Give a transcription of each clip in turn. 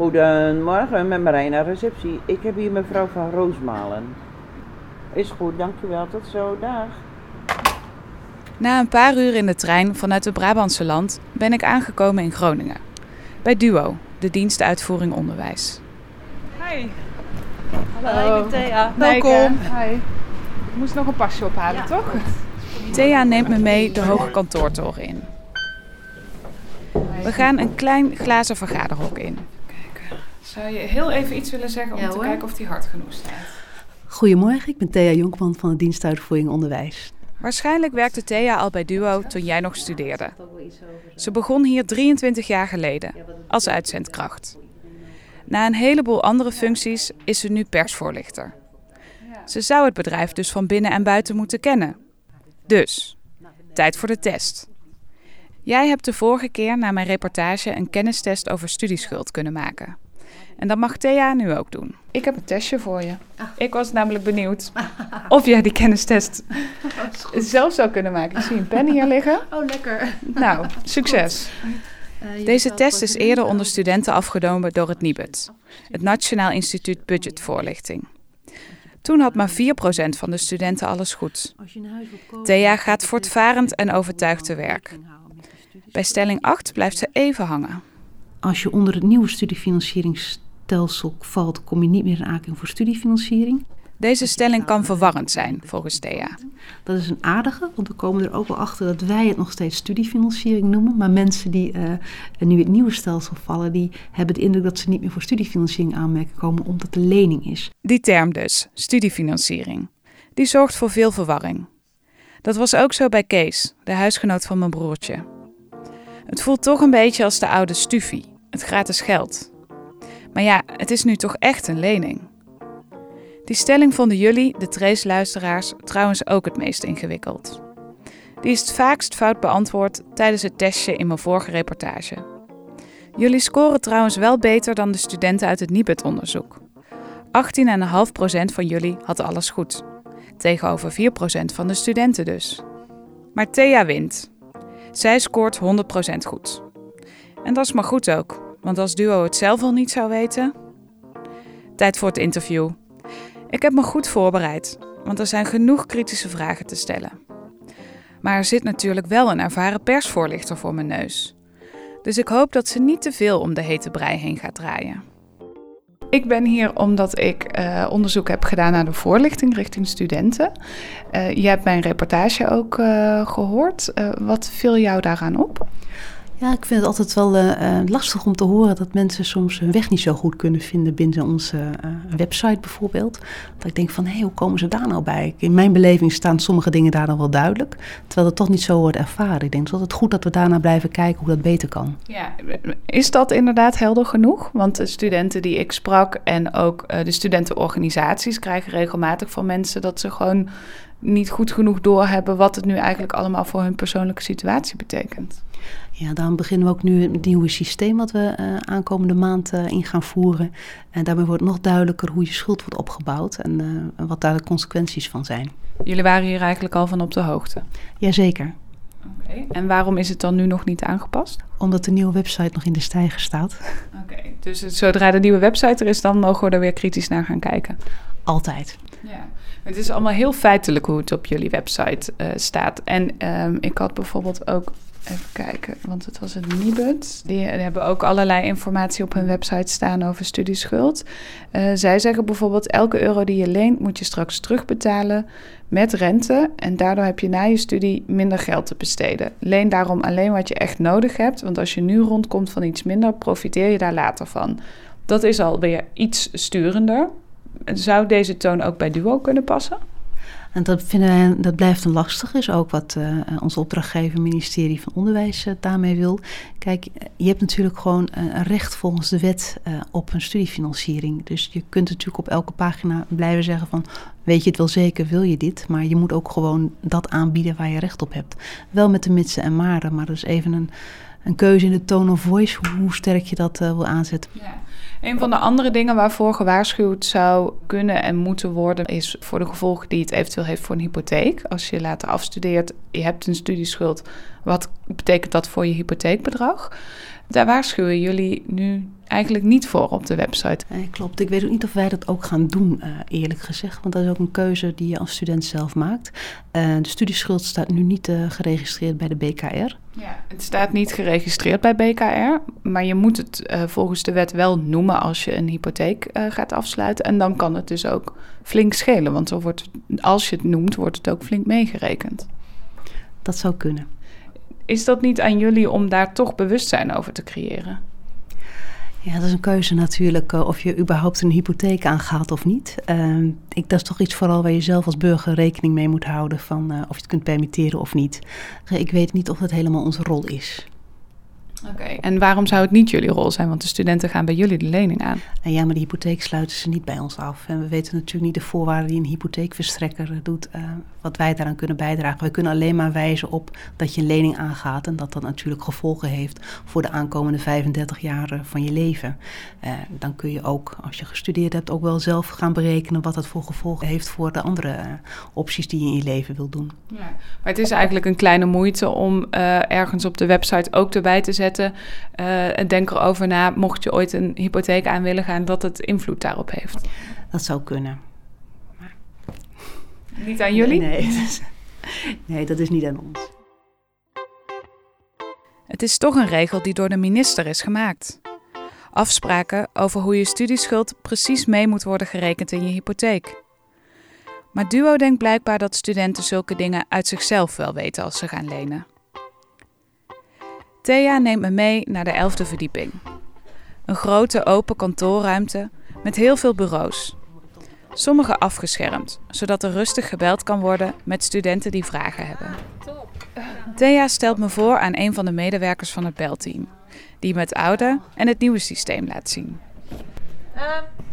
Goedemorgen, met Marijn naar receptie. Ik heb hier mevrouw van Roosmalen. Is goed, dankjewel. Tot zo, dag. Na een paar uur in de trein vanuit het Brabantse land ben ik aangekomen in Groningen. Bij DUO, de dienst uitvoering onderwijs. Hi. Hallo, ik ben Thea. Welkom. Hi. Ik moest nog een pasje ophalen, toch? Thea neemt me mee de hoge kantoortoren in. We gaan een klein glazen vergaderhok in. Zou je heel even iets willen zeggen om Ja, te hoor. kijken of die hard genoeg staat? Goedemorgen, ik ben Thea Jonkman van de dienst uitvoering onderwijs. Waarschijnlijk werkte Thea al bij DUO toen jij nog studeerde. Ze begon hier 23 jaar geleden als uitzendkracht. Na een heleboel andere functies is ze nu persvoorlichter. Ze zou het bedrijf dus van binnen en buiten moeten kennen. Dus, tijd voor de test. Jij hebt de vorige keer na mijn reportage een kennistest over studieschuld kunnen maken. En dat mag Thea nu ook doen. Ik heb een testje voor je. Ik was namelijk benieuwd of jij die kennistest zelf zou kunnen maken. Ik zie een pen hier liggen. Oh, lekker. Nou, succes. Deze test is eerder onder studenten afgenomen door het NIBUD, het Nationaal Instituut Budgetvoorlichting. Toen had maar 4% van de studenten alles goed. Thea gaat voortvarend en overtuigd te werk. Bij stelling 8 blijft ze even hangen. Als je onder het nieuwe studiefinancieringsstelsel valt, kom je niet meer in aanmerking voor studiefinanciering. Deze stelling kan verwarrend zijn, volgens Thea. Dat is een aardige, want we komen er ook wel achter dat wij het nog steeds studiefinanciering noemen. Maar mensen die eh, nu het nieuwe stelsel vallen, die hebben de indruk dat ze niet meer voor studiefinanciering aanmerken komen, omdat het een lening is. Die term dus, studiefinanciering, die zorgt voor veel verwarring. Dat was ook zo bij Kees, de huisgenoot van mijn broertje. Het voelt toch een beetje als de oude stufie, het gratis geld. Maar ja, het is nu toch echt een lening. Die stelling vonden jullie, de Trace-luisteraars, trouwens ook het meest ingewikkeld. Die is het vaakst fout beantwoord tijdens het testje in mijn vorige reportage. Jullie scoren trouwens wel beter dan de studenten uit het Nibud-onderzoek. 18,5% van jullie had alles goed. Tegenover 4% van de studenten dus. Maar Thea wint. Zij scoort 100% goed. En dat is maar goed ook, want als duo het zelf al niet zou weten. Tijd voor het interview. Ik heb me goed voorbereid, want er zijn genoeg kritische vragen te stellen. Maar er zit natuurlijk wel een ervaren persvoorlichter voor mijn neus. Dus ik hoop dat ze niet te veel om de hete brei heen gaat draaien. Ik ben hier omdat ik eh, onderzoek heb gedaan naar de voorlichting richting studenten. Eh je hebt mijn reportage ook eh, gehoord. Eh, wat viel jou daaraan op? Ja, ik vind het altijd wel eh, eh, lastig om te horen dat mensen soms hun weg niet zo goed kunnen vinden binnen onze eh, website bijvoorbeeld. Dat ik denk van, hé, hoe komen ze daar nou bij? In mijn beleving staan sommige dingen daar dan wel duidelijk, terwijl het toch niet zo wordt ervaren. Ik denk dat het goed dat we daarna blijven kijken hoe dat beter kan. Ja, is dat inderdaad helder genoeg? Want de studenten die ik sprak en ook de studentenorganisaties krijgen regelmatig van mensen dat ze gewoon niet goed genoeg doorhebben wat het nu eigenlijk allemaal voor hun persoonlijke situatie betekent. Ja, daarom beginnen we ook nu het nieuwe systeem wat we eh, aankomende maand eh, in gaan voeren. En daarmee wordt nog duidelijker hoe je schuld wordt opgebouwd en eh, wat daar de consequenties van zijn. Jullie waren hier eigenlijk al van op de hoogte. Jazeker, Oké. En waarom is het dan nu nog niet aangepast? omdat de nieuwe website nog in de stijger staat. Oké, dus zodra de nieuwe website er is, dan mogen we er weer kritisch naar gaan kijken. Altijd. Ja, het is allemaal heel feitelijk hoe het op jullie website eh, staat. En ehm, ik had bijvoorbeeld ook, even kijken, want het was het Nibud. Die, die hebben ook allerlei informatie op hun website staan over studieschuld. Eh, zij zeggen bijvoorbeeld, elke euro die je leent moet je straks terugbetalen met rente. En daardoor heb je na je studie minder geld te besteden. Leen daarom alleen wat je echt nodig hebt. Want als je nu rondkomt van iets minder, profiteer je daar later van. Dat is alweer iets sturender. Zou deze toon ook bij Duo kunnen passen? En dat, vinden wij, dat blijft een lastig, is ook wat uh, onze opdrachtgever, ministerie van Onderwijs, uh, daarmee wil. Kijk, je hebt natuurlijk gewoon uh, een recht volgens de wet op een studiefinanciering. Dus je kunt natuurlijk op elke pagina blijven zeggen van, weet je het wel zeker, wil je dit? Maar je moet ook gewoon dat aanbieden waar je recht op hebt. Wel met de mitsen en maren, maar dat is even een, een keuze in de tone of voice, hoe, sterk je dat wil aanzetten. Ja. Een van de andere dingen waarvoor gewaarschuwd zou kunnen en moeten worden, is voor de gevolgen die het eventueel heeft voor een hypotheek. Als je later afstudeert, je hebt een studieschuld, wat betekent dat voor je hypotheekbedrag? Daar waarschuwen jullie nu eigenlijk niet voor op de website. Nee, klopt. Ik weet ook niet of wij dat ook gaan doen, uh, eerlijk gezegd. Want dat is ook een keuze die je als student zelf maakt. Uh, de studieschuld staat nu niet uh, geregistreerd bij de BKR. Ja, het staat niet geregistreerd bij BKR, maar je moet het volgens de wet wel noemen als je een hypotheek gaat afsluiten. En dan kan het dus ook flink schelen, want wordt, als je het noemt, wordt het ook flink meegerekend. Dat zou kunnen. Is dat niet aan jullie om daar toch bewustzijn over te creëren? Ja, dat is een keuze natuurlijk uh, of je überhaupt een hypotheek aangaat of niet. Uh, ik, dat is toch iets vooral waar je zelf als burger rekening mee moet houden van uh, of je het kunt permitteren of niet. ik weet niet of dat helemaal onze rol is. En waarom zou het niet jullie rol zijn? Want de studenten gaan bij jullie de lening aan. En ja, maar de hypotheek sluiten ze niet bij ons af. En we weten natuurlijk niet de voorwaarden die een hypotheekverstrekker doet, uh, wat wij daaraan kunnen bijdragen. We kunnen alleen maar wijzen op dat je een lening aangaat en dat dat natuurlijk gevolgen heeft voor de aankomende 35 jaar van je leven. Uh, dan kun je ook, als je gestudeerd hebt, ook wel zelf gaan berekenen wat dat voor gevolgen heeft voor de andere uh, opties die je in je leven wilt doen. Ja, maar het is eigenlijk een kleine moeite om ergens op de website ook erbij te zetten zetten. Uh, denk erover na, mocht je ooit een hypotheek aan willen gaan, dat het invloed daarop heeft. Dat zou kunnen. Maar... Niet aan jullie? Nee, nee, nee, dat is niet aan ons. Het is toch een regel die door de minister is gemaakt. Afspraken over hoe je studieschuld precies mee moet worden gerekend in je hypotheek. Maar Duo denkt blijkbaar dat studenten zulke dingen uit zichzelf wel weten als ze gaan lenen. Thea neemt me mee naar de elfde verdieping. Een grote open kantoorruimte met heel veel bureaus. Sommige afgeschermd, zodat er rustig gebeld kan worden met studenten die vragen hebben. Thea stelt me voor aan een van de medewerkers van het belteam, die me het oude en het nieuwe systeem laat zien. Uh,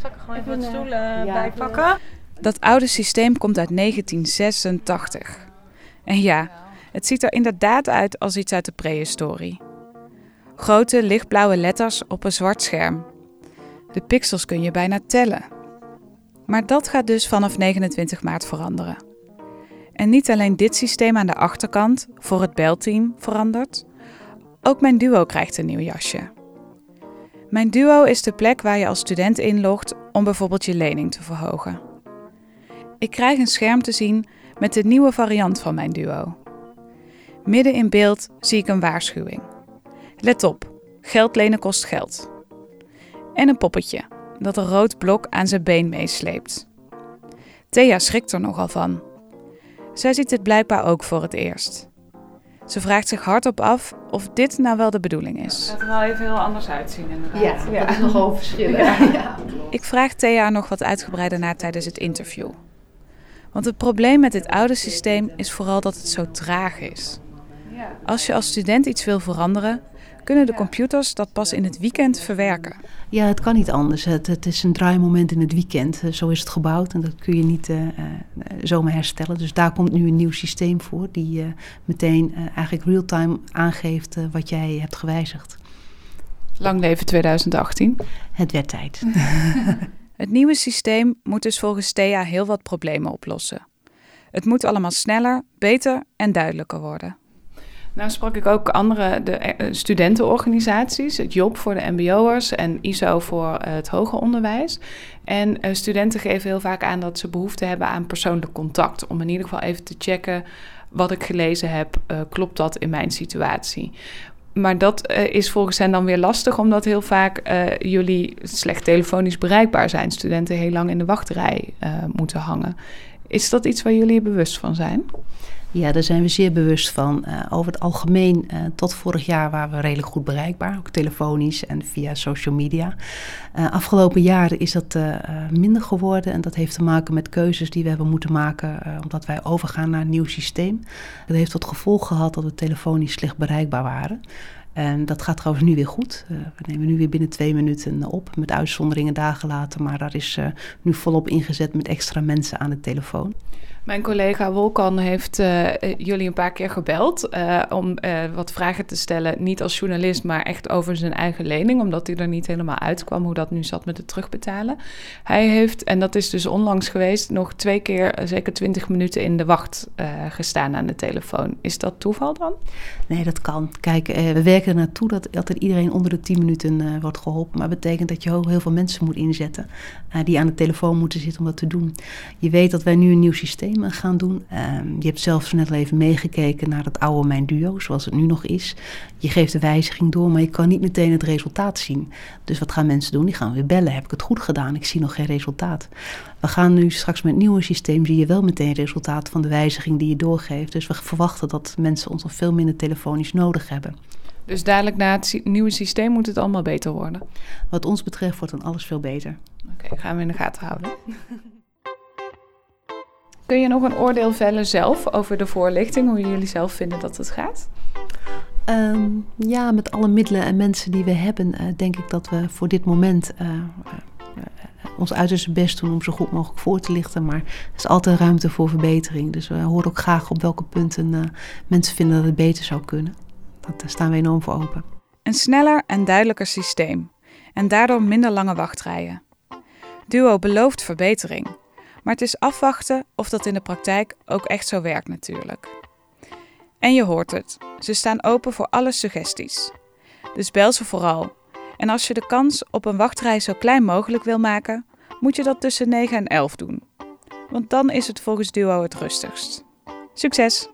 zal ik er gewoon even wat stoelen bij pakken? Dat oude systeem komt uit 1986. En ja, het ziet er inderdaad uit als iets uit de prehistorie. Grote lichtblauwe letters op een zwart scherm. De pixels kun je bijna tellen. Maar dat gaat dus vanaf 29 maart veranderen. En niet alleen dit systeem aan de achterkant voor het belteam verandert, ook mijn duo krijgt een nieuw jasje. Mijn duo is de plek waar je als student inlogt om bijvoorbeeld je lening te verhogen. Ik krijg een scherm te zien met de nieuwe variant van mijn duo. Midden in beeld zie ik een waarschuwing. Let op, geld lenen kost geld. En een poppetje dat een rood blok aan zijn been meesleept. Thea schrikt er nogal van. Zij ziet het blijkbaar ook voor het eerst. Ze vraagt zich hardop af of dit nou wel de bedoeling is. Het gaat er wel even heel anders uitzien inderdaad. Ja, ja. dat is nogal verschillen. Ja. Ja. Ik vraag Thea nog wat uitgebreider na tijdens het interview. Want het probleem met dit oude systeem is vooral dat het zo traag is. Als je als student iets wil veranderen, kunnen de computers dat pas in het weekend verwerken. Ja, het kan niet anders. Het, het is een draaimoment in het weekend. Eh, zo is het gebouwd en dat kun je niet uh, zomaar herstellen. Dus daar komt nu een nieuw systeem voor, die uh, meteen eigenlijk real-time aangeeft wat jij hebt gewijzigd. Lang leven 2018. Het werd tijd. het nieuwe systeem moet dus volgens Thea heel wat problemen oplossen. Het moet allemaal sneller, beter en duidelijker worden. Nou sprak ik ook andere de, eh, studentenorganisaties, het JOB voor de mbo'ers en ISO voor uh, het hoger onderwijs. En uh, studenten geven heel vaak aan dat ze behoefte hebben aan persoonlijk contact. Om in ieder geval even te checken wat ik gelezen heb, klopt dat in mijn situatie. Maar dat is volgens hen dan weer lastig, omdat heel vaak jullie slecht telefonisch bereikbaar zijn. Studenten heel lang in de wachtrij moeten hangen. Is dat iets waar jullie bewust van zijn? Ja, daar zijn we zeer bewust van. Uh, over het algemeen, uh, tot vorig jaar waren we redelijk goed bereikbaar, ook telefonisch en via social media. Uh, afgelopen jaren is dat minder geworden en dat heeft te maken met keuzes die we hebben moeten maken omdat wij overgaan naar een nieuw systeem. Dat heeft tot gevolg gehad dat we telefonisch slecht bereikbaar waren. En dat gaat trouwens nu weer goed. We nemen nu weer binnen twee minuten op, met uitzonderingen dagen later. Maar daar is nu volop ingezet met extra mensen aan de telefoon. Mijn collega Wolkan heeft uh, jullie een paar keer gebeld uh, om uh, wat vragen te stellen. Niet als journalist, maar echt over zijn eigen lening. Omdat hij er niet helemaal uitkwam hoe dat nu zat met het terugbetalen. Hij heeft, en dat is dus onlangs geweest, nog twee keer zeker twintig minuten in de wacht gestaan aan de telefoon. Is dat toeval dan? Nee, dat kan. Kijk, we werken er naartoe dat altijd iedereen onder de tien minuten wordt geholpen. Maar dat betekent dat je heel veel mensen moet inzetten die aan de telefoon moeten zitten om dat te doen. Je weet dat wij nu een nieuw systeem gaan doen. Ehm, je hebt zelfs net al even meegekeken naar het oude Mijn Duo, zoals het nu nog is. Je geeft de wijziging door, maar je kan niet meteen het resultaat zien. Dus wat gaan mensen doen? Die gaan weer bellen. Heb ik het goed gedaan? Ik zie nog geen resultaat. We gaan nu straks met het nieuwe systeem, zie je wel meteen resultaat van de wijziging die je doorgeeft. Dus we verwachten dat mensen ons nog veel minder telefonisch nodig hebben. Dus dadelijk na het nieuwe systeem moet het allemaal beter worden? Wat ons betreft wordt dan alles veel beter. Oké, gaan we in de gaten houden. Kun je nog een oordeel vellen zelf over de voorlichting, hoe jullie zelf vinden dat het gaat? Ehm, ja, met alle middelen en mensen die we hebben, uh, denk ik dat we voor dit moment uh, uh, ons uiterste best doen om zo goed mogelijk voor te lichten. Maar er is altijd ruimte voor verbetering. Dus we horen ook graag op welke punten mensen vinden dat het beter zou kunnen. Daar staan we enorm voor open. Een sneller en duidelijker systeem. En daardoor minder lange wachtrijen. Duo belooft verbetering. Maar het is afwachten of dat in de praktijk ook echt zo werkt natuurlijk. En je hoort het, ze staan open voor alle suggesties. Dus bel ze vooral. En als je de kans op een wachtrij zo klein mogelijk wil maken, moet je dat tussen 9 en 11 doen. Want dan is het volgens Duo het rustigst. Succes!